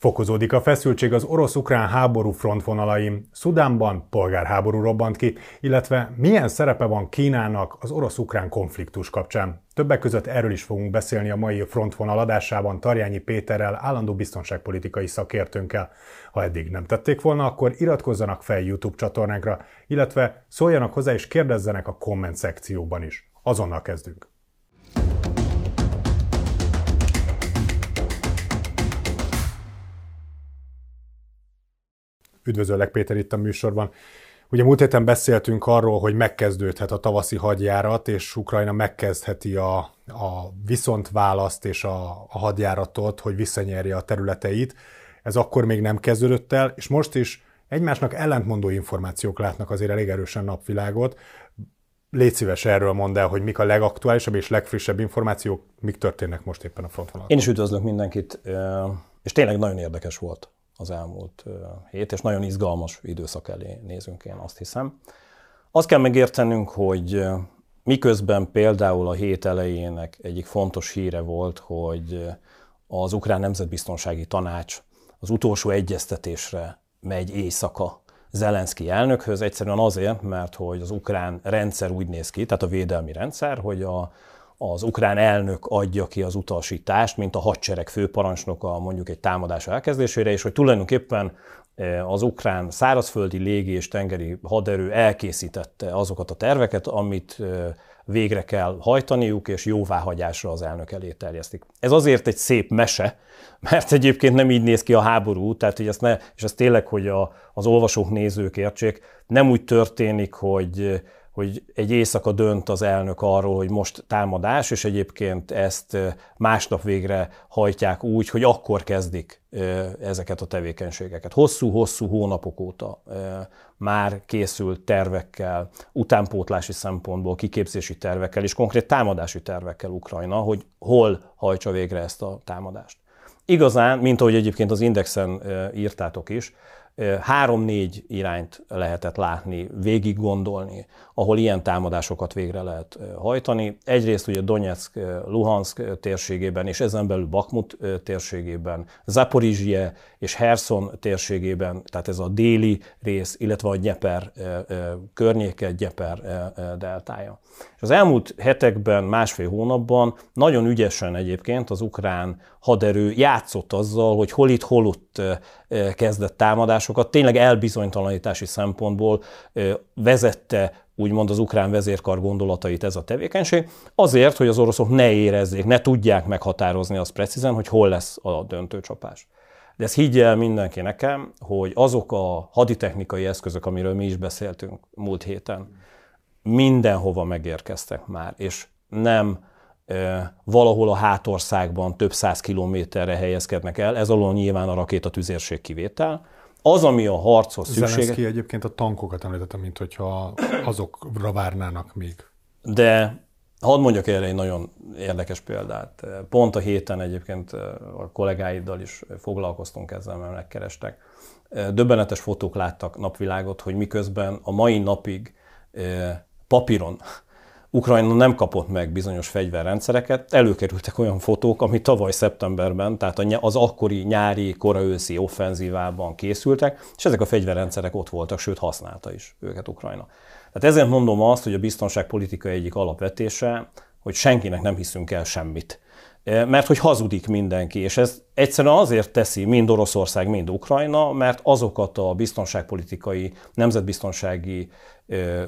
Fokozódik a feszültség az orosz-ukrán háború frontvonalaim, Szudánban polgárháború robbant ki, illetve milyen szerepe van Kínának az orosz-ukrán konfliktus kapcsán. Többek között erről is fogunk beszélni a mai frontvonal adásában Tarjányi Péterrel, állandó biztonságpolitikai szakértőnkkel. Ha eddig nem tették volna, akkor iratkozzanak fel YouTube csatornánkra, illetve szóljanak hozzá és kérdezzenek a komment szekcióban is. Azonnal kezdünk! Üdvözöllek Péter itt a műsorban. Ugye múlt héten beszéltünk arról, hogy megkezdődhet a tavaszi hadjárat, és Ukrajna megkezdheti a, a viszontválaszt és a, a hadjáratot, hogy visszanyerje a területeit. Ez akkor még nem kezdődött el, és most is egymásnak ellentmondó információk látnak azért elég erősen napvilágot. Légy szíves erről mondd el, hogy mik a legaktuálisabb és legfrissebb információk, mik történnek most éppen a frontvonalon. Én is üdvözlök mindenkit, és tényleg nagyon érdekes volt az elmúlt hét, és nagyon izgalmas időszak elé nézünk, én azt hiszem. Azt kell megértenünk, hogy miközben például a hét elejének egyik fontos híre volt, hogy az Ukrán Nemzetbiztonsági Tanács az utolsó egyeztetésre megy éjszaka Zelenszky elnökhöz, egyszerűen azért, mert hogy az ukrán rendszer úgy néz ki, tehát a védelmi rendszer, hogy a, az ukrán elnök adja ki az utasítást, mint a hadsereg főparancsnoka mondjuk egy támadás elkezdésére, és hogy tulajdonképpen e, az ukrán szárazföldi légi és tengeri haderő elkészítette azokat a terveket, amit e, végre kell hajtaniuk, és jóváhagyásra az elnök elé terjesztik. Ez azért egy szép mese, mert egyébként nem így néz ki a háború, tehát hogy ezt ne, és ez tényleg, hogy a, az olvasók, nézők értsék, nem úgy történik, hogy hogy egy éjszaka dönt az elnök arról, hogy most támadás, és egyébként ezt másnap végre hajtják úgy, hogy akkor kezdik ezeket a tevékenységeket. Hosszú-hosszú hónapok óta már készült tervekkel, utánpótlási szempontból, kiképzési tervekkel és konkrét támadási tervekkel Ukrajna, hogy hol hajtsa végre ezt a támadást. Igazán, mint ahogy egyébként az Indexen írtátok is, három-négy irányt lehetett látni, végig gondolni, ahol ilyen támadásokat végre lehet hajtani. Egyrészt ugye Donetsk, Luhansk térségében, és ezen belül Bakmut térségében, Zaporizhie és Herson térségében, tehát ez a déli rész, illetve a Gyeper környéke, Gyeper deltája. És az elmúlt hetekben, másfél hónapban nagyon ügyesen egyébként az ukrán haderő játszott azzal, hogy hol itt, hol ott kezdett támadásokat, tényleg elbizonytalanítási szempontból vezette úgymond az ukrán vezérkar gondolatait ez a tevékenység, azért, hogy az oroszok ne érezzék, ne tudják meghatározni azt precízen, hogy hol lesz a döntőcsapás. De ezt higgye el mindenki nekem, hogy azok a haditechnikai eszközök, amiről mi is beszéltünk múlt héten, mindenhova megérkeztek már, és nem valahol a hátországban több száz kilométerre helyezkednek el, ez alól nyilván a rakétatüzérség kivétel, az, ami a harchoz szükséges... Zelenszky egyébként a tankokat említette, mint hogyha azokra várnának még. De hadd mondjak erre egy nagyon érdekes példát. Pont a héten egyébként a kollégáiddal is foglalkoztunk ezzel, mert megkerestek. Döbbenetes fotók láttak napvilágot, hogy miközben a mai napig papíron Ukrajna nem kapott meg bizonyos fegyverrendszereket, előkerültek olyan fotók, ami tavaly szeptemberben, tehát az akkori nyári, koraőszi offenzívában készültek, és ezek a fegyverrendszerek ott voltak, sőt használta is őket Ukrajna. Tehát ezért mondom azt, hogy a biztonságpolitika egyik alapvetése, hogy senkinek nem hiszünk el semmit. E, mert hogy hazudik mindenki, és ez egyszerűen azért teszi mind Oroszország, mind Ukrajna, mert azokat a biztonságpolitikai, nemzetbiztonsági e,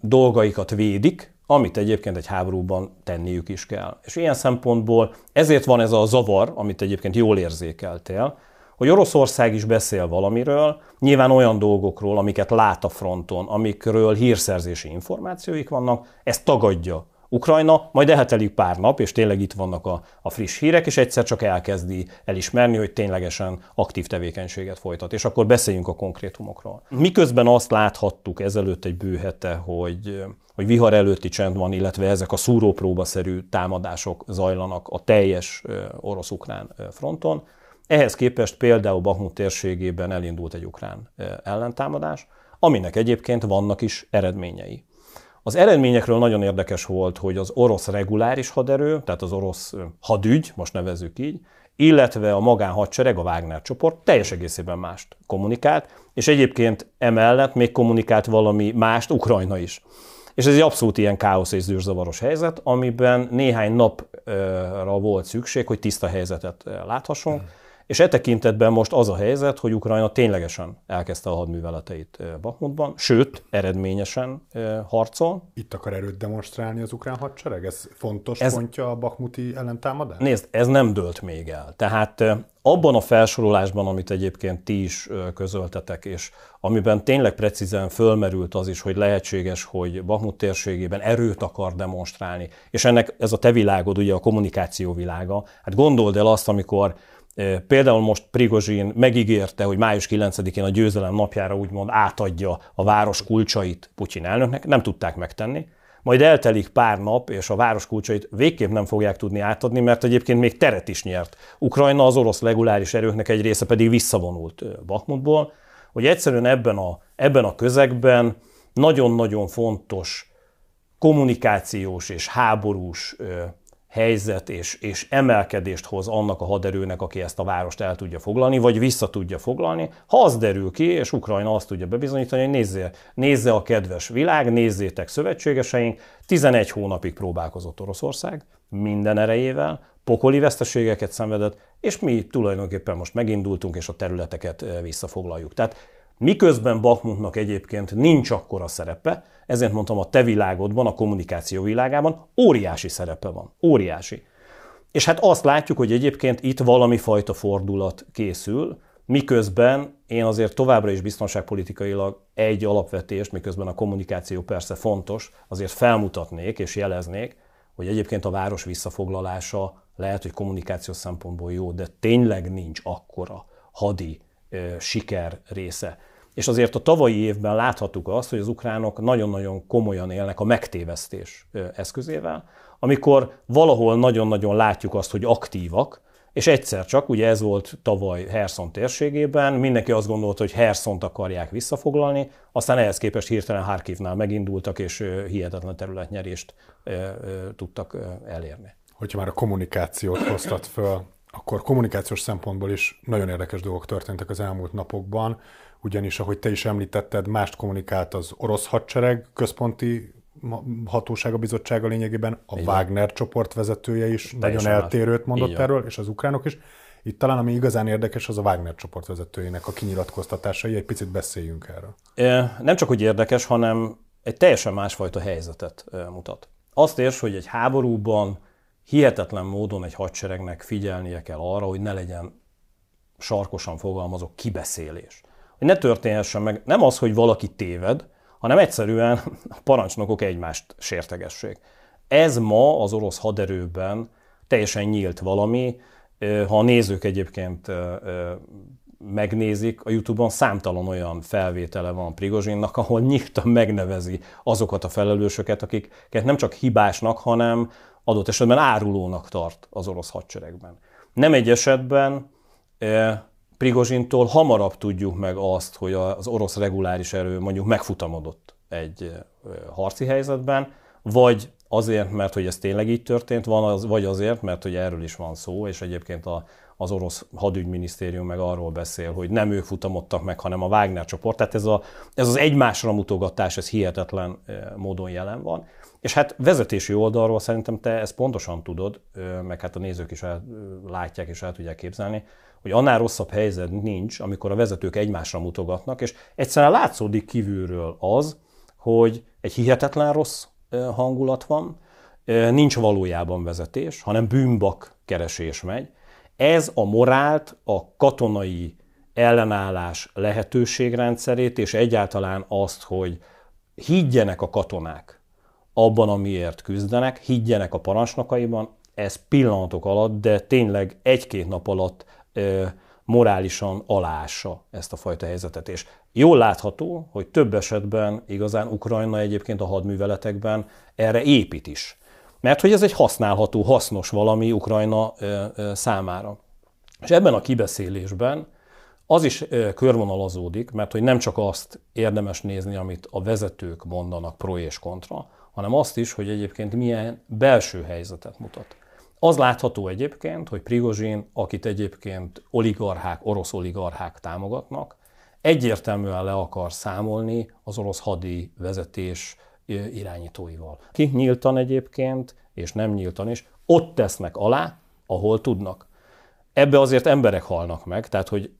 dolgaikat védik, amit egyébként egy háborúban tenniük is kell. És ilyen szempontból ezért van ez a zavar, amit egyébként jól érzékeltél, hogy Oroszország is beszél valamiről, nyilván olyan dolgokról, amiket lát a fronton, amikről hírszerzési információik vannak, ezt tagadja Ukrajna, majd elhetelik pár nap, és tényleg itt vannak a, a friss hírek, és egyszer csak elkezdi elismerni, hogy ténylegesen aktív tevékenységet folytat. És akkor beszéljünk a konkrétumokról. Miközben azt láthattuk ezelőtt egy bő hete, hogy hogy vihar előtti csend van, illetve ezek a szúrópróbaszerű támadások zajlanak a teljes orosz-ukrán fronton. Ehhez képest például Bakhmut térségében elindult egy ukrán ellentámadás, aminek egyébként vannak is eredményei. Az eredményekről nagyon érdekes volt, hogy az orosz reguláris haderő, tehát az orosz hadügy, most nevezzük így, illetve a magánhadsereg, a Wagner csoport teljes egészében mást kommunikált, és egyébként emellett még kommunikált valami mást Ukrajna is. És ez egy abszolút ilyen káosz és zűrzavaros helyzet, amiben néhány napra volt szükség, hogy tiszta helyzetet láthassunk. Hmm és e tekintetben most az a helyzet, hogy Ukrajna ténylegesen elkezdte a hadműveleteit Bakmutban, sőt, eredményesen harcol. Itt akar erőt demonstrálni az ukrán hadsereg? Ez fontos ez, pontja a bakmuti ellentámadás? Nézd, ez nem dőlt még el. Tehát abban a felsorolásban, amit egyébként ti is közöltetek, és amiben tényleg precízen fölmerült az is, hogy lehetséges, hogy Bakmut térségében erőt akar demonstrálni, és ennek ez a te világod, ugye a kommunikáció világa, hát gondold el azt, amikor Például most Prigozsin megígérte, hogy május 9-én a győzelem napjára úgymond átadja a város kulcsait Putyin elnöknek, nem tudták megtenni. Majd eltelik pár nap, és a város kulcsait végképp nem fogják tudni átadni, mert egyébként még teret is nyert. Ukrajna az orosz reguláris erőknek egy része pedig visszavonult Bakmutból, hogy egyszerűen ebben a, ebben a közegben nagyon-nagyon fontos kommunikációs és háborús helyzet és, és emelkedést hoz annak a haderőnek, aki ezt a várost el tudja foglalni, vagy vissza tudja foglalni, ha az derül ki, és Ukrajna azt tudja bebizonyítani, hogy nézze, nézze a kedves világ, nézzétek szövetségeseink, 11 hónapig próbálkozott Oroszország, minden erejével, pokoli veszteségeket szenvedett, és mi tulajdonképpen most megindultunk, és a területeket visszafoglaljuk. Tehát Miközben Bakmunknak egyébként nincs akkora szerepe, ezért mondtam a te világodban, a kommunikáció világában óriási szerepe van. Óriási. És hát azt látjuk, hogy egyébként itt valami fajta fordulat készül, miközben én azért továbbra is biztonságpolitikailag egy alapvetést, miközben a kommunikáció persze fontos, azért felmutatnék és jeleznék, hogy egyébként a város visszafoglalása lehet, hogy kommunikáció szempontból jó, de tényleg nincs akkora hadi siker része. És azért a tavalyi évben láthattuk azt, hogy az ukránok nagyon-nagyon komolyan élnek a megtévesztés eszközével, amikor valahol nagyon-nagyon látjuk azt, hogy aktívak, és egyszer csak, ugye ez volt tavaly Herson térségében, mindenki azt gondolta, hogy Hersont akarják visszafoglalni, aztán ehhez képest hirtelen Harkivnál megindultak, és hihetetlen területnyerést tudtak elérni. Hogyha már a kommunikációt hoztat föl, akkor kommunikációs szempontból is nagyon érdekes dolgok történtek az elmúlt napokban, ugyanis, ahogy te is említetted, mást kommunikált az orosz hadsereg központi hatósága bizottsága lényegében, a Igen. Wagner csoport vezetője is Teljesen nagyon eltérőt mondott Igen. erről, és az ukránok is. Itt talán ami igazán érdekes, az a Wagner csoport vezetőjének a kinyilatkoztatásai. Egy picit beszéljünk erről. Nem csak, hogy érdekes, hanem egy teljesen másfajta helyzetet mutat. Azt érts, hogy egy háborúban hihetetlen módon egy hadseregnek figyelnie kell arra, hogy ne legyen sarkosan fogalmazok kibeszélés. Hogy ne történhessen meg nem az, hogy valaki téved, hanem egyszerűen a parancsnokok egymást sértegessék. Ez ma az orosz haderőben teljesen nyílt valami. Ha a nézők egyébként megnézik, a Youtube-on számtalan olyan felvétele van Prigozsinnak, ahol nyíltan megnevezi azokat a felelősöket, akiket nem csak hibásnak, hanem adott esetben árulónak tart az orosz hadseregben. Nem egy esetben e, Prigozsintól hamarabb tudjuk meg azt, hogy az orosz reguláris erő mondjuk megfutamodott egy e, harci helyzetben, vagy azért, mert hogy ez tényleg így történt, van, az, vagy azért, mert hogy erről is van szó, és egyébként a, az orosz hadügyminisztérium meg arról beszél, hogy nem ők futamodtak meg, hanem a Wagner csoport. Tehát ez, a, ez az egymásra mutogatás, ez hihetetlen e, módon jelen van. És hát vezetési oldalról szerintem te ezt pontosan tudod, meg hát a nézők is el, látják és el tudják képzelni, hogy annál rosszabb helyzet nincs, amikor a vezetők egymásra mutogatnak, és egyszerűen látszódik kívülről az, hogy egy hihetetlen rossz hangulat van, nincs valójában vezetés, hanem bűnbak keresés megy. Ez a morált, a katonai ellenállás lehetőségrendszerét, és egyáltalán azt, hogy higgyenek a katonák abban, amiért küzdenek, higgyenek a parancsnokaiban, ez pillanatok alatt, de tényleg egy-két nap alatt ö, morálisan alássa ezt a fajta helyzetet. És jól látható, hogy több esetben igazán Ukrajna egyébként a hadműveletekben erre épít is. Mert hogy ez egy használható, hasznos valami Ukrajna ö, ö, számára. És ebben a kibeszélésben az is körvonalazódik, mert hogy nem csak azt érdemes nézni, amit a vezetők mondanak pro és kontra, hanem azt is, hogy egyébként milyen belső helyzetet mutat. Az látható egyébként, hogy Prigozsin, akit egyébként oligarchák, orosz oligarchák támogatnak, egyértelműen le akar számolni az orosz hadi vezetés irányítóival. Ki nyíltan egyébként, és nem nyíltan is, ott tesznek alá, ahol tudnak. Ebbe azért emberek halnak meg, tehát hogy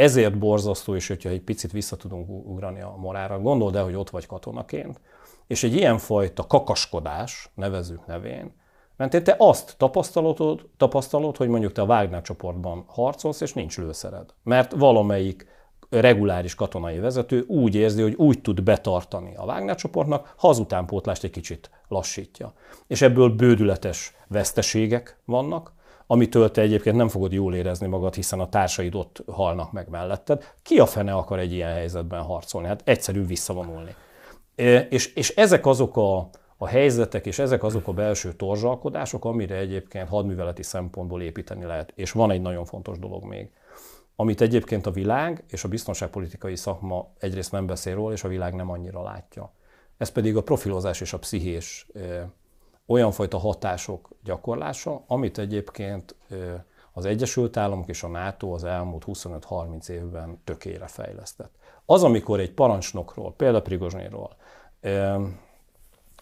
ezért borzasztó is, hogyha egy picit vissza tudunk ugrani a morára. Gondold el, hogy ott vagy katonaként, és egy ilyenfajta kakaskodás, nevezük nevén, mert te azt tapasztalod, tapasztalod, hogy mondjuk te a Wagner csoportban harcolsz, és nincs lőszered. Mert valamelyik reguláris katonai vezető úgy érzi, hogy úgy tud betartani a Wagner csoportnak, ha az utánpótlást egy kicsit lassítja. És ebből bődületes veszteségek vannak, amitől te egyébként nem fogod jól érezni magad, hiszen a társaid ott halnak meg melletted. Ki a fene akar egy ilyen helyzetben harcolni? Hát egyszerű visszavonulni. És, és ezek azok a, a helyzetek, és ezek azok a belső torzsalkodások, amire egyébként hadműveleti szempontból építeni lehet. És van egy nagyon fontos dolog még, amit egyébként a világ és a biztonságpolitikai szakma egyrészt nem beszél róla, és a világ nem annyira látja. Ez pedig a profilozás és a pszichés olyan fajta hatások gyakorlása, amit egyébként az Egyesült Államok és a NATO az elmúlt 25-30 évben tökére fejlesztett. Az, amikor egy parancsnokról, például Prigozsnyról,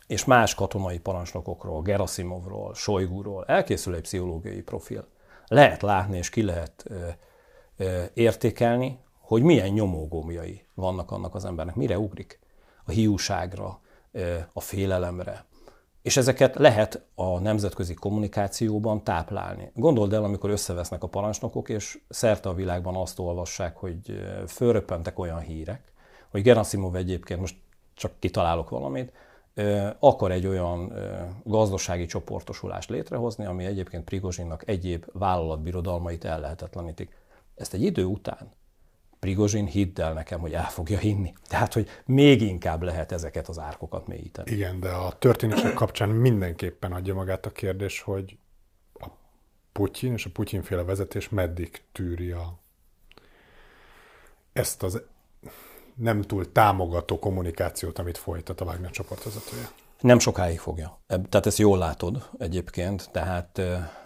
és más katonai parancsnokokról, Gerasimovról, Sojguról elkészül egy pszichológiai profil. Lehet látni és ki lehet értékelni, hogy milyen nyomógomjai vannak annak az embernek, mire ugrik. A hiúságra, a félelemre, és ezeket lehet a nemzetközi kommunikációban táplálni. Gondold el, amikor összevesznek a parancsnokok, és szerte a világban azt olvassák, hogy fölröppentek olyan hírek, hogy Gerasimov egyébként, most csak kitalálok valamit, akar egy olyan gazdasági csoportosulást létrehozni, ami egyébként Prigozsinnak egyéb vállalatbirodalmait ellehetetlenítik. Ezt egy idő után Prigozsin hidd el nekem, hogy el fogja hinni. Tehát, hogy még inkább lehet ezeket az árkokat mélyíteni. Igen, de a történések kapcsán mindenképpen adja magát a kérdés, hogy a Putyin és a Putyinféle vezetés meddig tűri a, ezt az nem túl támogató kommunikációt, amit folytat a Wagner csoportvezetője. Nem sokáig fogja. Tehát ezt jól látod egyébként, tehát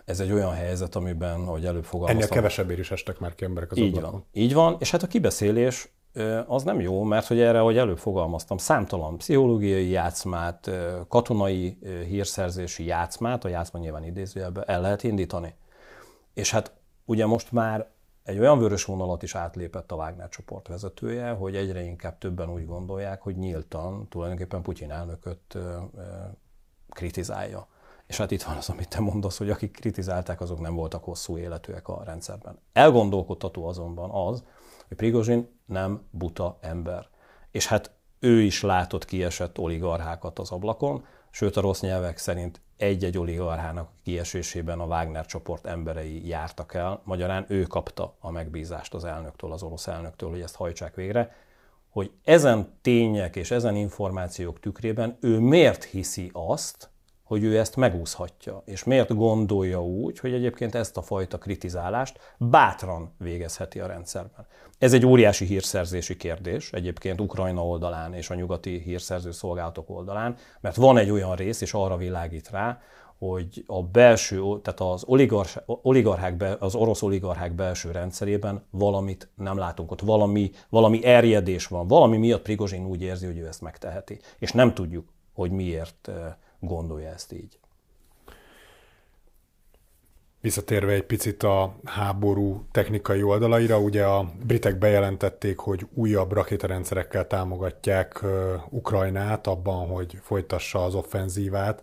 ez egy olyan helyzet, amiben, hogy előbb fogalmaztam. Ennél kevesebbért is estek már ki emberek az Így ablakon. van. Így van, és hát a kibeszélés az nem jó, mert hogy erre, hogy előbb fogalmaztam, számtalan pszichológiai játszmát, katonai hírszerzési játszmát, a játszma nyilván idézőjelben el lehet indítani. És hát ugye most már egy olyan vörös vonalat is átlépett a Wagner csoport vezetője, hogy egyre inkább többen úgy gondolják, hogy nyíltan tulajdonképpen Putyin elnököt kritizálja. És hát itt van az, amit te mondasz, hogy akik kritizálták, azok nem voltak hosszú életűek a rendszerben. Elgondolkodtató azonban az, hogy Prigozsin nem buta ember. És hát ő is látott kiesett oligarchákat az ablakon, sőt a rossz nyelvek szerint egy-egy oligarchának kiesésében a Wagner csoport emberei jártak el, magyarán ő kapta a megbízást az elnöktől, az orosz elnöktől, hogy ezt hajtsák végre, hogy ezen tények és ezen információk tükrében ő miért hiszi azt, hogy ő ezt megúszhatja, és miért gondolja úgy, hogy egyébként ezt a fajta kritizálást bátran végezheti a rendszerben. Ez egy óriási hírszerzési kérdés egyébként Ukrajna oldalán és a nyugati hírszerző szolgálatok oldalán, mert van egy olyan rész, és arra világít rá, hogy a belső, tehát az, oligarchák, az orosz oligarchák belső rendszerében valamit nem látunk. Ott, valami, valami erjedés van, valami miatt Prigozsin úgy érzi, hogy ő ezt megteheti, és nem tudjuk, hogy miért eh, gondolja ezt így. Visszatérve egy picit a háború technikai oldalaira, ugye a britek bejelentették, hogy újabb rakétarendszerekkel támogatják Ukrajnát abban, hogy folytassa az offenzívát.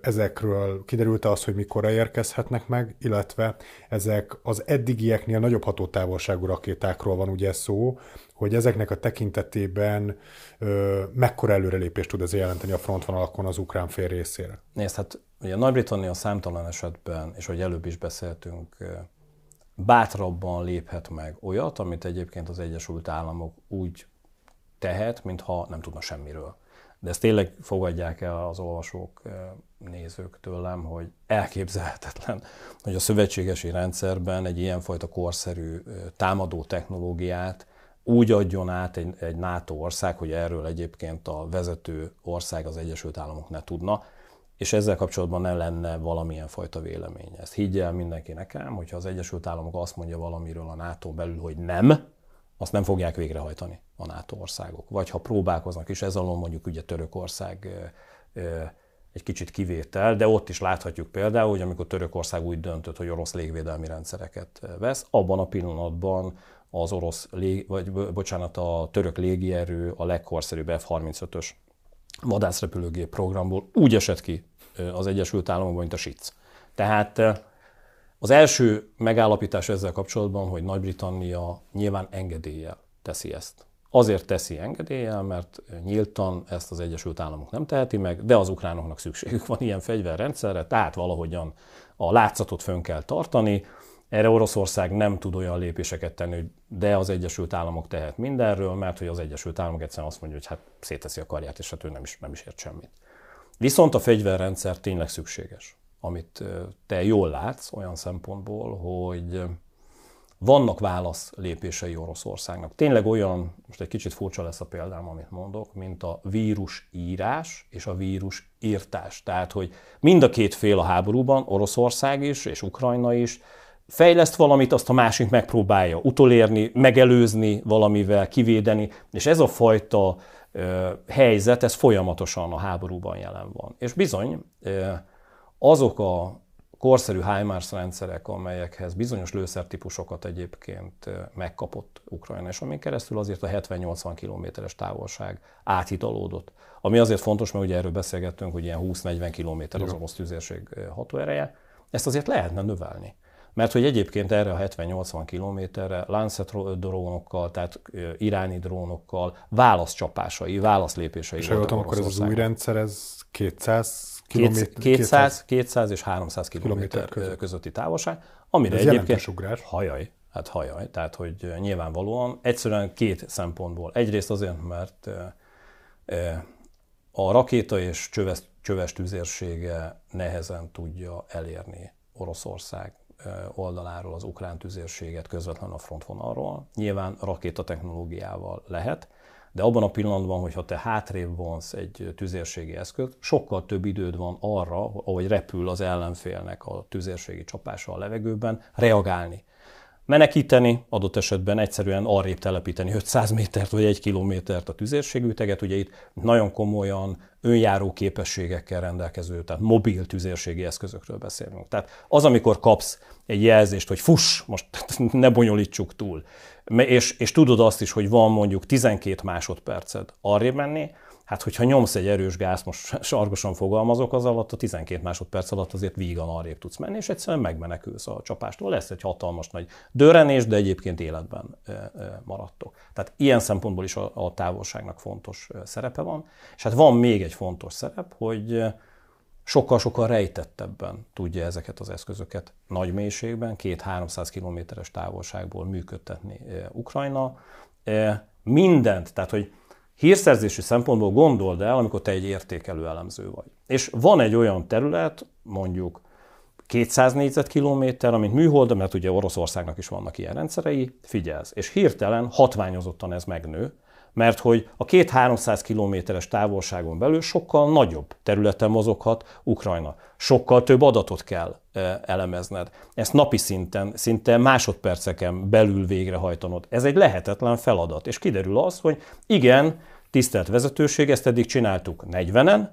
Ezekről kiderült az, hogy mikor érkezhetnek meg, illetve ezek az eddigieknél nagyobb hatótávolságú rakétákról van ugye szó, hogy ezeknek a tekintetében ö, mekkora előrelépést tud ez jelenteni a frontvonalakon az ukrán fél részére? Nézd, hát ugye Nagy-Britannia számtalan esetben, és hogy előbb is beszéltünk, bátrabban léphet meg olyat, amit egyébként az Egyesült Államok úgy tehet, mintha nem tudna semmiről. De ezt tényleg fogadják el az olvasók, nézők tőlem, hogy elképzelhetetlen, hogy a szövetségesi rendszerben egy ilyenfajta korszerű támadó technológiát úgy adjon át egy, egy NATO ország, hogy erről egyébként a vezető ország az Egyesült Államok ne tudna. és ezzel kapcsolatban ne lenne valamilyen fajta vélemény. Ezt higgye el mindenki nekem, hogyha az Egyesült Államok azt mondja valamiről a NATO belül, hogy nem, azt nem fogják végrehajtani a NATO országok. Vagy ha próbálkoznak is, ez alól mondjuk ugye Törökország egy kicsit kivétel, de ott is láthatjuk például, hogy amikor Törökország úgy döntött, hogy orosz légvédelmi rendszereket vesz, abban a pillanatban az orosz, lég, vagy bocsánat, a török légierő a legkorszerűbb F-35-ös vadászrepülőgép programból úgy esett ki az Egyesült Államokban, mint a SIC. Tehát az első megállapítás ezzel kapcsolatban, hogy Nagy-Britannia nyilván engedéllyel teszi ezt. Azért teszi engedéllyel, mert nyíltan ezt az Egyesült Államok nem teheti meg, de az ukránoknak szükségük van ilyen fegyverrendszerre, tehát valahogyan a látszatot fönn kell tartani. Erre Oroszország nem tud olyan lépéseket tenni, de az Egyesült Államok tehet mindenről, mert hogy az Egyesült Államok egyszerűen azt mondja, hogy hát széteszi a karját, és hát ő nem is, nem is ért semmit. Viszont a fegyverrendszer tényleg szükséges, amit te jól látsz olyan szempontból, hogy vannak válasz lépései Oroszországnak. Tényleg olyan, most egy kicsit furcsa lesz a példám, amit mondok, mint a vírus írás és a vírus írtás. Tehát, hogy mind a két fél a háborúban, Oroszország is és Ukrajna is, fejleszt valamit, azt a másik megpróbálja utolérni, megelőzni valamivel, kivédeni, és ez a fajta ö, helyzet, ez folyamatosan a háborúban jelen van. És bizony, ö, azok a korszerű HIMARS rendszerek, amelyekhez bizonyos lőszertípusokat egyébként megkapott Ukrajna, és amin keresztül azért a 70-80 kilométeres távolság áthidalódott. Ami azért fontos, mert ugye erről beszélgettünk, hogy ilyen 20-40 kilométer az orosz tüzérség hatóereje, ezt azért lehetne növelni. Mert hogy egyébként erre a 70-80 kilométerre Lancet drónokkal, tehát iráni drónokkal válaszcsapásai, válaszlépései És voltak akkor ez az új rendszer, ez 200 Kilométer, 200, 200 és 300 kilométer közötti távolság, amire Ez egyébként... ugrás. Hajaj, hát hajaj, tehát hogy nyilvánvalóan egyszerűen két szempontból. Egyrészt azért, mert a rakéta és csöves, csöves tüzérsége nehezen tudja elérni Oroszország oldaláról az ukrán tüzérséget közvetlen a frontvonalról. Nyilván rakéta technológiával lehet, de abban a pillanatban, hogyha te hátrébb vonsz egy tüzérségi eszközt, sokkal több időd van arra, ahogy repül az ellenfélnek a tüzérségi csapása a levegőben, reagálni. Menekíteni, adott esetben egyszerűen arrébb telepíteni 500 métert vagy egy kilométert a tüzérségűteget, ugye itt nagyon komolyan önjáró képességekkel rendelkező, tehát mobil tüzérségi eszközökről beszélünk. Tehát az, amikor kapsz egy jelzést, hogy fuss, most ne bonyolítsuk túl, és, és tudod azt is, hogy van mondjuk 12 másodperced arrébb menni, hát hogyha nyomsz egy erős gáz, most sargosan fogalmazok, az alatt a 12 másodperc alatt azért vígan arrébb tudsz menni, és egyszerűen megmenekülsz a csapástól. Lesz egy hatalmas nagy dörenés, de egyébként életben maradtok. Tehát ilyen szempontból is a, a távolságnak fontos szerepe van. És hát van még egy fontos szerep, hogy sokkal-sokkal rejtettebben tudja ezeket az eszközöket nagy mélységben, két-háromszáz kilométeres távolságból működtetni Ukrajna. Mindent, tehát hogy hírszerzési szempontból gondold el, amikor te egy értékelő elemző vagy. És van egy olyan terület, mondjuk 200 négyzetkilométer, amit műhold, mert ugye Oroszországnak is vannak ilyen rendszerei, figyelsz, és hirtelen hatványozottan ez megnő, mert hogy a két 300 kilométeres távolságon belül sokkal nagyobb területen mozoghat Ukrajna. Sokkal több adatot kell e, elemezned. Ezt napi szinten, szinte másodperceken belül végrehajtanod. Ez egy lehetetlen feladat. És kiderül az, hogy igen, tisztelt vezetőség, ezt eddig csináltuk 40-en,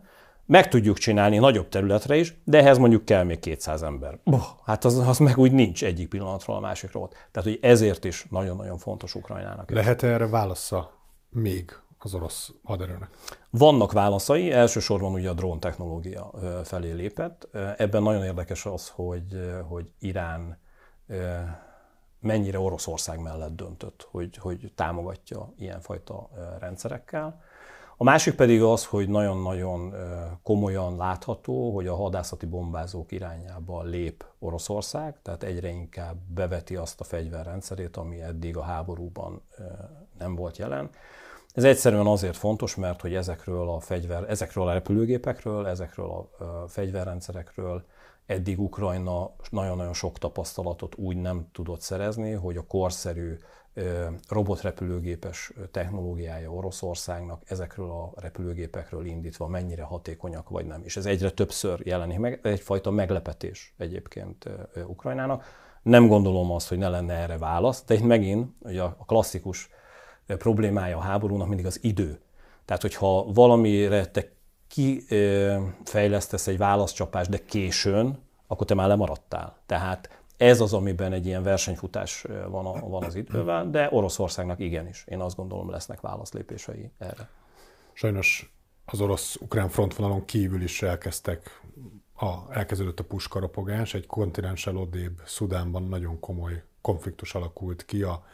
meg tudjuk csinálni nagyobb területre is, de ehhez mondjuk kell még 200 ember. Boh, hát az, az meg úgy nincs egyik pillanatról a másikról. Tehát, hogy ezért is nagyon-nagyon fontos Ukrajnának. Lehet erre válasza még az orosz haderőnek? Vannak válaszai, elsősorban ugye a drón technológia felé lépett. Ebben nagyon érdekes az, hogy, hogy Irán mennyire Oroszország mellett döntött, hogy, hogy támogatja ilyenfajta rendszerekkel. A másik pedig az, hogy nagyon-nagyon komolyan látható, hogy a hadászati bombázók irányába lép Oroszország, tehát egyre inkább beveti azt a fegyverrendszerét, ami eddig a háborúban nem volt jelen. Ez egyszerűen azért fontos, mert hogy ezekről a fegyver, ezekről a repülőgépekről, ezekről a fegyverrendszerekről eddig Ukrajna nagyon-nagyon sok tapasztalatot úgy nem tudott szerezni, hogy a korszerű robotrepülőgépes technológiája Oroszországnak ezekről a repülőgépekről indítva mennyire hatékonyak vagy nem. És ez egyre többször jelenik meg, egyfajta meglepetés egyébként Ukrajnának. Nem gondolom azt, hogy ne lenne erre válasz, de itt megint ugye a klasszikus problémája a háborúnak mindig az idő. Tehát, hogyha valamire te kifejlesztesz egy válaszcsapást, de későn, akkor te már lemaradtál. Tehát ez az, amiben egy ilyen versenyfutás van, a, van az idővel, de Oroszországnak igenis. Én azt gondolom, lesznek válaszlépései erre. Sajnos az orosz-ukrán frontvonalon kívül is elkezdtek, a, elkezdődött a puskaropogás, egy kontinenssel odébb Szudánban nagyon komoly konfliktus alakult ki a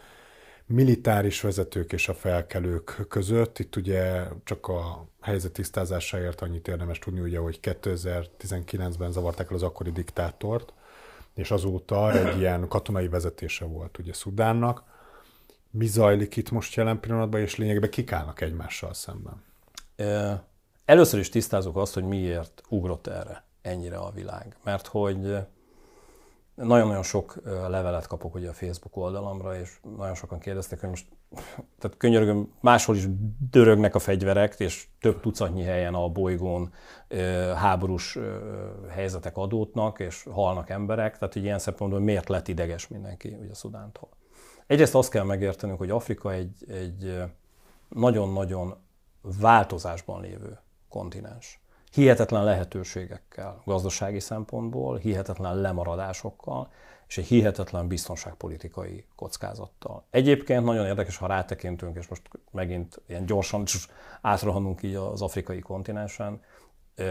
militáris vezetők és a felkelők között. Itt ugye csak a helyzet tisztázásáért annyit érdemes tudni, ugye, hogy 2019-ben zavarták el az akkori diktátort, és azóta egy ilyen katonai vezetése volt ugye Szudánnak. Mi zajlik itt most jelen pillanatban, és lényegben kik állnak egymással szemben? Először is tisztázok azt, hogy miért ugrott erre ennyire a világ. Mert hogy nagyon-nagyon sok levelet kapok ugye a Facebook oldalamra, és nagyon sokan kérdeztek, hogy most tehát könyörgöm, máshol is dörögnek a fegyverek, és több tucatnyi helyen a bolygón háborús helyzetek adódnak, és halnak emberek, tehát hogy ilyen szempontból miért lett ideges mindenki ugye Szudántól. Egyrészt azt kell megértenünk, hogy Afrika egy, egy nagyon-nagyon változásban lévő kontinens hihetetlen lehetőségekkel gazdasági szempontból, hihetetlen lemaradásokkal, és egy hihetetlen biztonságpolitikai kockázattal. Egyébként nagyon érdekes, ha rátekintünk, és most megint ilyen gyorsan átrohanunk így az afrikai kontinensen,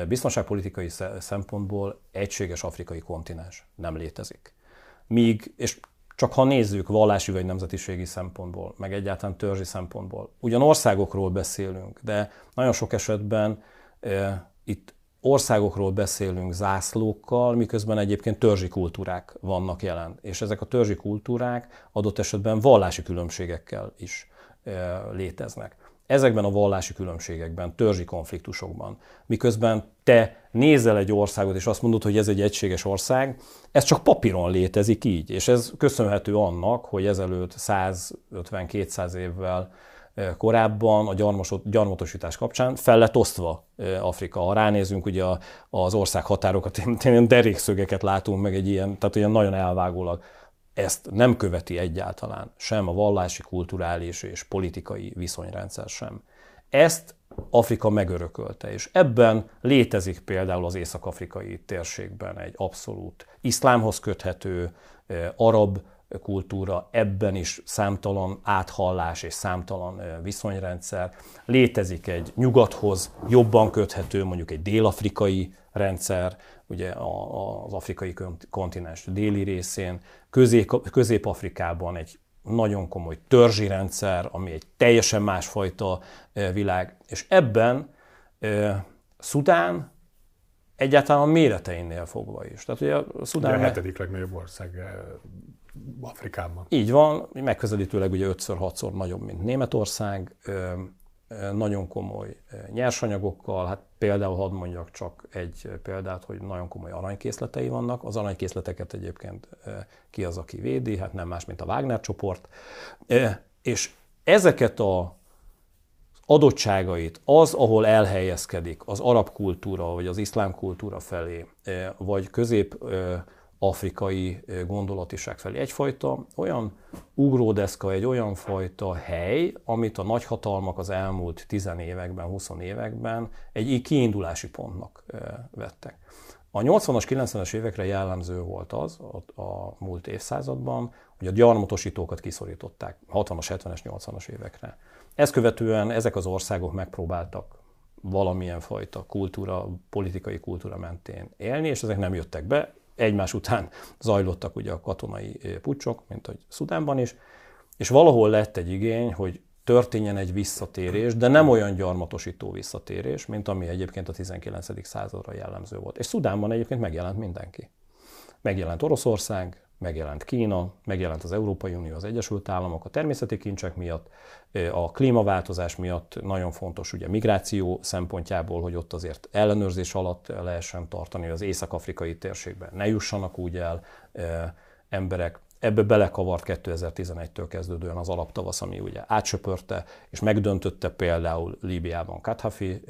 biztonságpolitikai szempontból egységes afrikai kontinens nem létezik. Míg, és csak ha nézzük vallási vagy nemzetiségi szempontból, meg egyáltalán törzsi szempontból, ugyan országokról beszélünk, de nagyon sok esetben itt országokról beszélünk zászlókkal, miközben egyébként törzsi kultúrák vannak jelen. És ezek a törzsi kultúrák adott esetben vallási különbségekkel is léteznek. Ezekben a vallási különbségekben, törzsi konfliktusokban, miközben te nézel egy országot, és azt mondod, hogy ez egy egységes ország, ez csak papíron létezik így, és ez köszönhető annak, hogy ezelőtt 150-200 évvel korábban a gyarmatosítás kapcsán fel lett osztva Afrika. Ha ránézünk ugye az ország határokat, ilyen derékszögeket látunk meg egy ilyen, tehát olyan nagyon elvágólag. Ezt nem követi egyáltalán sem a vallási, kulturális és politikai viszonyrendszer sem. Ezt Afrika megörökölte, és ebben létezik például az észak-afrikai térségben egy abszolút iszlámhoz köthető, arab kultúra, ebben is számtalan áthallás és számtalan viszonyrendszer. Létezik egy nyugathoz jobban köthető, mondjuk egy dél-afrikai rendszer, ugye az afrikai kontinens déli részén, Közép-Afrikában egy nagyon komoly törzsi rendszer, ami egy teljesen másfajta világ, és ebben Szudán egyáltalán a méreteinél fogva is. Tehát ugye a Szudán... Ugye a hetedik legnagyobb ország Afrikában. Így van, megközelítőleg ugye 5-6-szor nagyobb, mint Németország, nagyon komoly nyersanyagokkal, hát például hadd mondjak csak egy példát, hogy nagyon komoly aranykészletei vannak. Az aranykészleteket egyébként ki az, aki védi, hát nem más, mint a Wagner csoport. És ezeket a adottságait, az, ahol elhelyezkedik az arab kultúra, vagy az iszlám kultúra felé, vagy közép afrikai gondolatiság felé. Egyfajta olyan ugródeszka, egy olyan fajta hely, amit a nagyhatalmak az elmúlt 10 években, 20 években egy kiindulási pontnak vettek. A 80-as, 90-es évekre jellemző volt az a, a múlt évszázadban, hogy a gyarmatosítókat kiszorították 60-as, 70-es, 80-as évekre. Ezt követően ezek az országok megpróbáltak valamilyen fajta kultúra, politikai kultúra mentén élni, és ezek nem jöttek be egymás után zajlottak ugye a katonai pucsok, mint hogy Szudánban is, és valahol lett egy igény, hogy történjen egy visszatérés, de nem olyan gyarmatosító visszatérés, mint ami egyébként a 19. századra jellemző volt. És Szudánban egyébként megjelent mindenki. Megjelent Oroszország, megjelent Kína, megjelent az Európai Unió, az Egyesült Államok a természeti kincsek miatt, a klímaváltozás miatt nagyon fontos ugye migráció szempontjából, hogy ott azért ellenőrzés alatt lehessen tartani, az észak-afrikai térségben ne jussanak úgy el emberek. Ebbe belekavart 2011-től kezdődően az alaptavasz, ami ugye átsöpörte és megdöntötte például Líbiában Kadhafi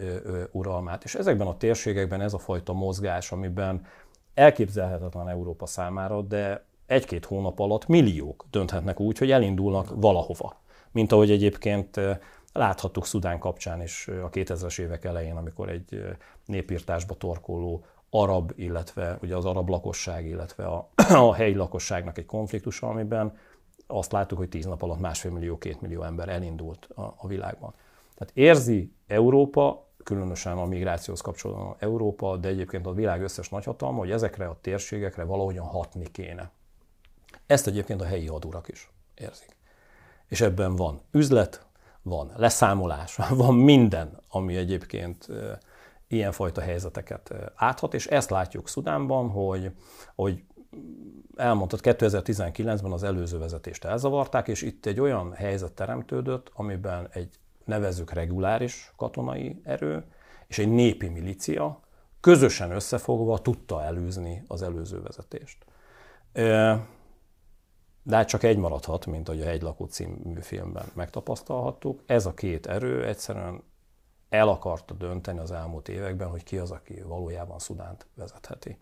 uralmát, és ezekben a térségekben ez a fajta mozgás, amiben elképzelhetetlen Európa számára, de egy-két hónap alatt milliók dönthetnek úgy, hogy elindulnak valahova. Mint ahogy egyébként láthattuk Szudán kapcsán is a 2000-es évek elején, amikor egy népírtásba torkoló arab, illetve ugye az arab lakosság, illetve a, a helyi lakosságnak egy konfliktusa, amiben azt láttuk, hogy tíz nap alatt másfél millió, két millió ember elindult a, a világban. Tehát érzi Európa, különösen a migrációhoz kapcsolatban Európa, de egyébként a világ összes nagyhatalma, hogy ezekre a térségekre valahogyan hatni kéne. Ezt egyébként a helyi hadurak is érzik. És ebben van üzlet, van leszámolás, van minden, ami egyébként ilyenfajta helyzeteket áthat, és ezt látjuk Szudánban, hogy, hogy elmondtad, 2019-ben az előző vezetést elzavarták, és itt egy olyan helyzet teremtődött, amiben egy nevezük reguláris katonai erő és egy népi milícia közösen összefogva tudta előzni az előző vezetést. De hát csak egy maradhat, mint ahogy a Hegylakó című filmben megtapasztalhattuk. Ez a két erő egyszerűen el akarta dönteni az elmúlt években, hogy ki az, aki valójában Szudánt vezetheti.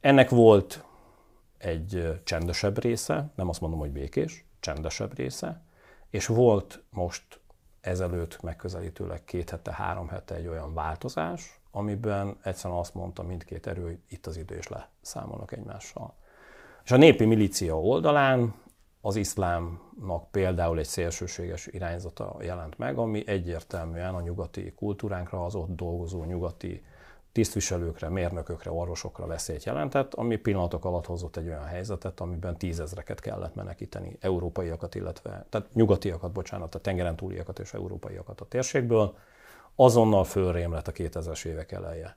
Ennek volt egy csendesebb része, nem azt mondom, hogy békés, csendesebb része, és volt most ezelőtt megközelítőleg két hete, három hete egy olyan változás, amiben egyszerűen azt mondta mindkét erő, hogy itt az idő, és leszámolnak egymással. És a népi milícia oldalán az iszlámnak például egy szélsőséges irányzata jelent meg, ami egyértelműen a nyugati kultúránkra, az ott dolgozó nyugati tisztviselőkre, mérnökökre, orvosokra veszélyt jelentett, ami pillanatok alatt hozott egy olyan helyzetet, amiben tízezreket kellett menekíteni, európaiakat, illetve, tehát nyugatiakat, bocsánat, a tengeren túliakat és európaiakat a térségből. Azonnal fölrém lett a 2000-es évek eleje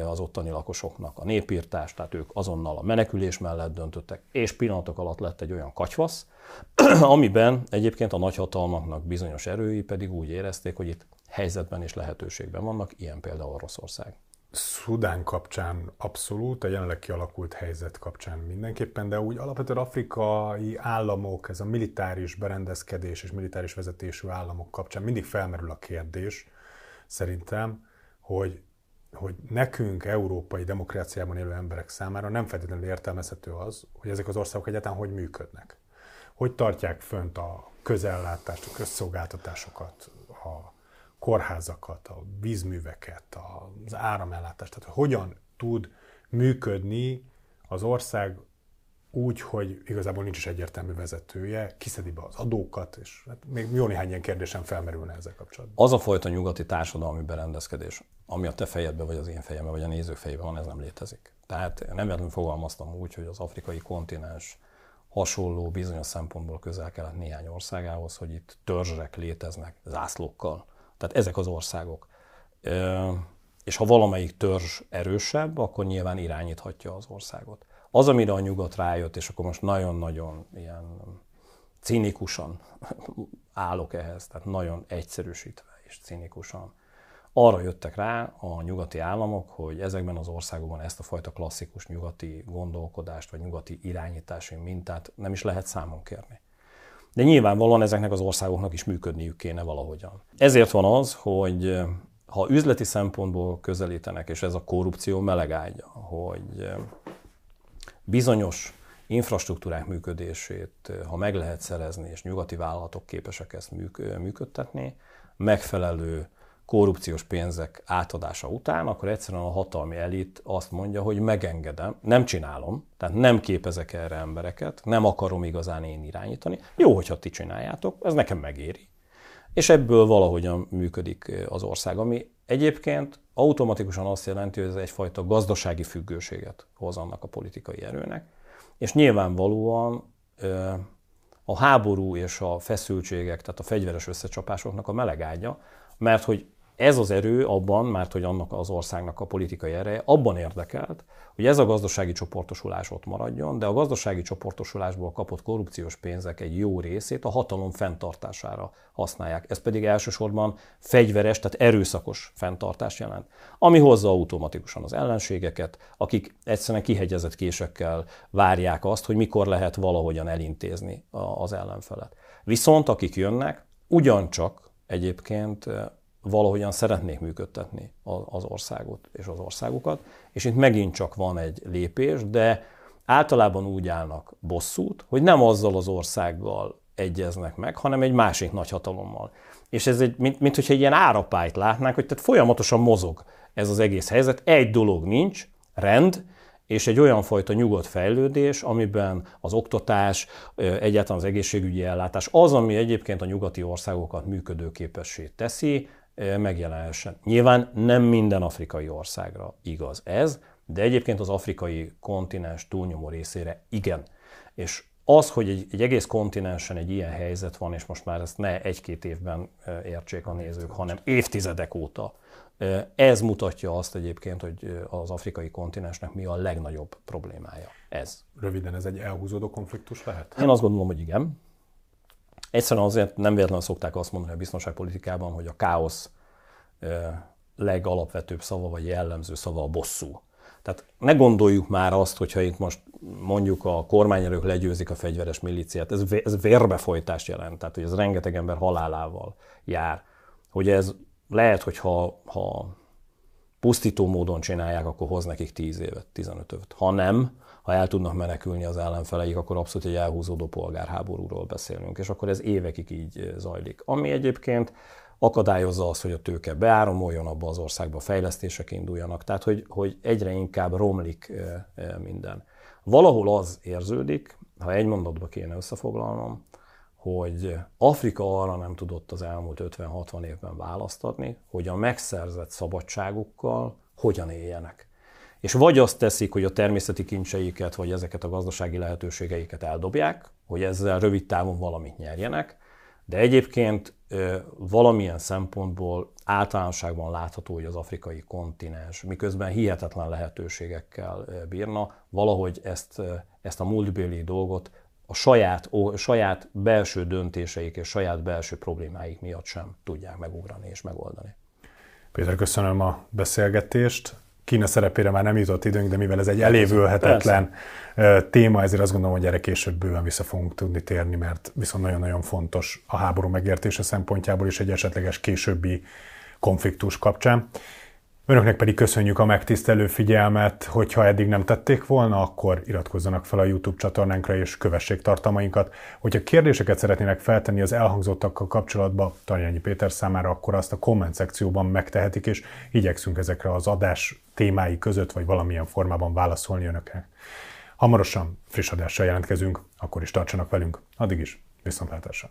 az ottani lakosoknak a népírtás, tehát ők azonnal a menekülés mellett döntöttek, és pillanatok alatt lett egy olyan katyvasz, amiben egyébként a nagyhatalmaknak bizonyos erői pedig úgy érezték, hogy itt helyzetben és lehetőségben vannak, ilyen például Oroszország. Szudán kapcsán abszolút, a jelenleg kialakult helyzet kapcsán mindenképpen, de úgy alapvetően afrikai államok, ez a militáris berendezkedés és militáris vezetésű államok kapcsán mindig felmerül a kérdés, szerintem, hogy hogy nekünk, európai demokráciában élő emberek számára nem feltétlenül értelmezhető az, hogy ezek az országok egyáltalán hogy működnek. Hogy tartják fönt a közellátást, a közszolgáltatásokat, a kórházakat, a vízműveket, az áramellátást, tehát hogyan tud működni az ország úgy, hogy igazából nincs is egyértelmű vezetője, kiszedi be az adókat, és hát még jó néhány ilyen kérdésem felmerülne ezzel kapcsolatban. Az a fajta nyugati társadalmi berendezkedés, ami a te fejedben, vagy az én fejemben, vagy a nézők fejében van, ez nem létezik. Tehát nem véletlenül fogalmaztam úgy, hogy az afrikai kontinens hasonló bizonyos szempontból közel-kelet néhány országához, hogy itt törzsek léteznek zászlókkal. Tehát ezek az országok. És ha valamelyik törzs erősebb, akkor nyilván irányíthatja az országot. Az, amire a nyugat rájött, és akkor most nagyon-nagyon ilyen cinikusan állok ehhez, tehát nagyon egyszerűsítve és cinikusan, arra jöttek rá a nyugati államok, hogy ezekben az országokban ezt a fajta klasszikus nyugati gondolkodást, vagy nyugati irányítási mintát nem is lehet számon kérni. De nyilvánvalóan ezeknek az országoknak is működniük kéne valahogyan. Ezért van az, hogy ha üzleti szempontból közelítenek, és ez a korrupció melegágya, hogy bizonyos infrastruktúrák működését, ha meg lehet szerezni, és nyugati vállalatok képesek ezt működtetni, megfelelő korrupciós pénzek átadása után, akkor egyszerűen a hatalmi elit azt mondja, hogy megengedem, nem csinálom, tehát nem képezek erre embereket, nem akarom igazán én irányítani. Jó, hogyha ti csináljátok, ez nekem megéri. És ebből valahogyan működik az ország, ami egyébként automatikusan azt jelenti, hogy ez egyfajta gazdasági függőséget hoz annak a politikai erőnek, és nyilvánvalóan a háború és a feszültségek, tehát a fegyveres összecsapásoknak a melegágya, mert hogy ez az erő abban, mert hogy annak az országnak a politikai ereje, abban érdekelt, hogy ez a gazdasági csoportosulás ott maradjon, de a gazdasági csoportosulásból kapott korrupciós pénzek egy jó részét a hatalom fenntartására használják. Ez pedig elsősorban fegyveres, tehát erőszakos fenntartás jelent, ami hozza automatikusan az ellenségeket, akik egyszerűen kihegyezett késekkel várják azt, hogy mikor lehet valahogyan elintézni az ellenfelet. Viszont akik jönnek, ugyancsak egyébként valahogyan szeretnék működtetni az országot és az országokat, és itt megint csak van egy lépés, de általában úgy állnak bosszút, hogy nem azzal az országgal egyeznek meg, hanem egy másik nagyhatalommal. És ez egy, mint, mint hogyha egy ilyen árapályt látnánk, hogy tehát folyamatosan mozog ez az egész helyzet. Egy dolog nincs, rend, és egy olyan fajta nyugodt fejlődés, amiben az oktatás, egyáltalán az egészségügyi ellátás, az, ami egyébként a nyugati országokat működőképessé teszi, megjelenhessen. Nyilván nem minden afrikai országra igaz ez, de egyébként az afrikai kontinens túlnyomó részére igen. És az, hogy egy, egy egész kontinensen egy ilyen helyzet van, és most már ezt ne egy-két évben értsék a nézők, hanem évtizedek óta, ez mutatja azt egyébként, hogy az afrikai kontinensnek mi a legnagyobb problémája. Ez. Röviden ez egy elhúzódó konfliktus lehet? Én azt gondolom, hogy igen. Egyszerűen azért nem véletlenül szokták azt mondani a biztonságpolitikában, hogy a káosz legalapvetőbb szava vagy jellemző szava a bosszú. Tehát ne gondoljuk már azt, hogyha itt most mondjuk a kormányerők legyőzik a fegyveres milíciát, ez, ez vérbefolytást jelent, tehát hogy ez rengeteg ember halálával jár. Hogy ez lehet, hogy ha, ha pusztító módon csinálják, akkor hoz nekik 10 évet, 15 évet. Ha nem, ha el tudnak menekülni az ellenfeleik, akkor abszolút egy elhúzódó polgárháborúról beszélünk, és akkor ez évekig így zajlik. Ami egyébként akadályozza azt, hogy a tőke beáramoljon abba az országba, fejlesztések induljanak, tehát hogy, hogy egyre inkább romlik minden. Valahol az érződik, ha egy mondatba kéne összefoglalnom, hogy Afrika arra nem tudott az elmúlt 50-60 évben választ adni, hogy a megszerzett szabadságukkal hogyan éljenek. És vagy azt teszik, hogy a természeti kincseiket, vagy ezeket a gazdasági lehetőségeiket eldobják, hogy ezzel rövid távon valamit nyerjenek, de egyébként valamilyen szempontból általánosságban látható, hogy az afrikai kontinens, miközben hihetetlen lehetőségekkel bírna, valahogy ezt, ezt a múltbéli dolgot a saját, a saját belső döntéseik és saját belső problémáik miatt sem tudják megugrani és megoldani. Péter, köszönöm a beszélgetést. Kína szerepére már nem jutott időnk, de mivel ez egy elévülhetetlen Persze. téma, ezért azt gondolom, hogy erre később bőven vissza fogunk tudni térni, mert viszont nagyon-nagyon fontos a háború megértése szempontjából is egy esetleges későbbi konfliktus kapcsán. Önöknek pedig köszönjük a megtisztelő figyelmet, hogyha eddig nem tették volna, akkor iratkozzanak fel a YouTube csatornánkra és kövessék tartalmainkat. Hogyha kérdéseket szeretnének feltenni az elhangzottakkal kapcsolatban Tarjányi Péter számára, akkor azt a komment szekcióban megtehetik, és igyekszünk ezekre az adás témái között, vagy valamilyen formában válaszolni önöknek. Hamarosan friss adással jelentkezünk, akkor is tartsanak velünk. Addig is, viszontlátásra!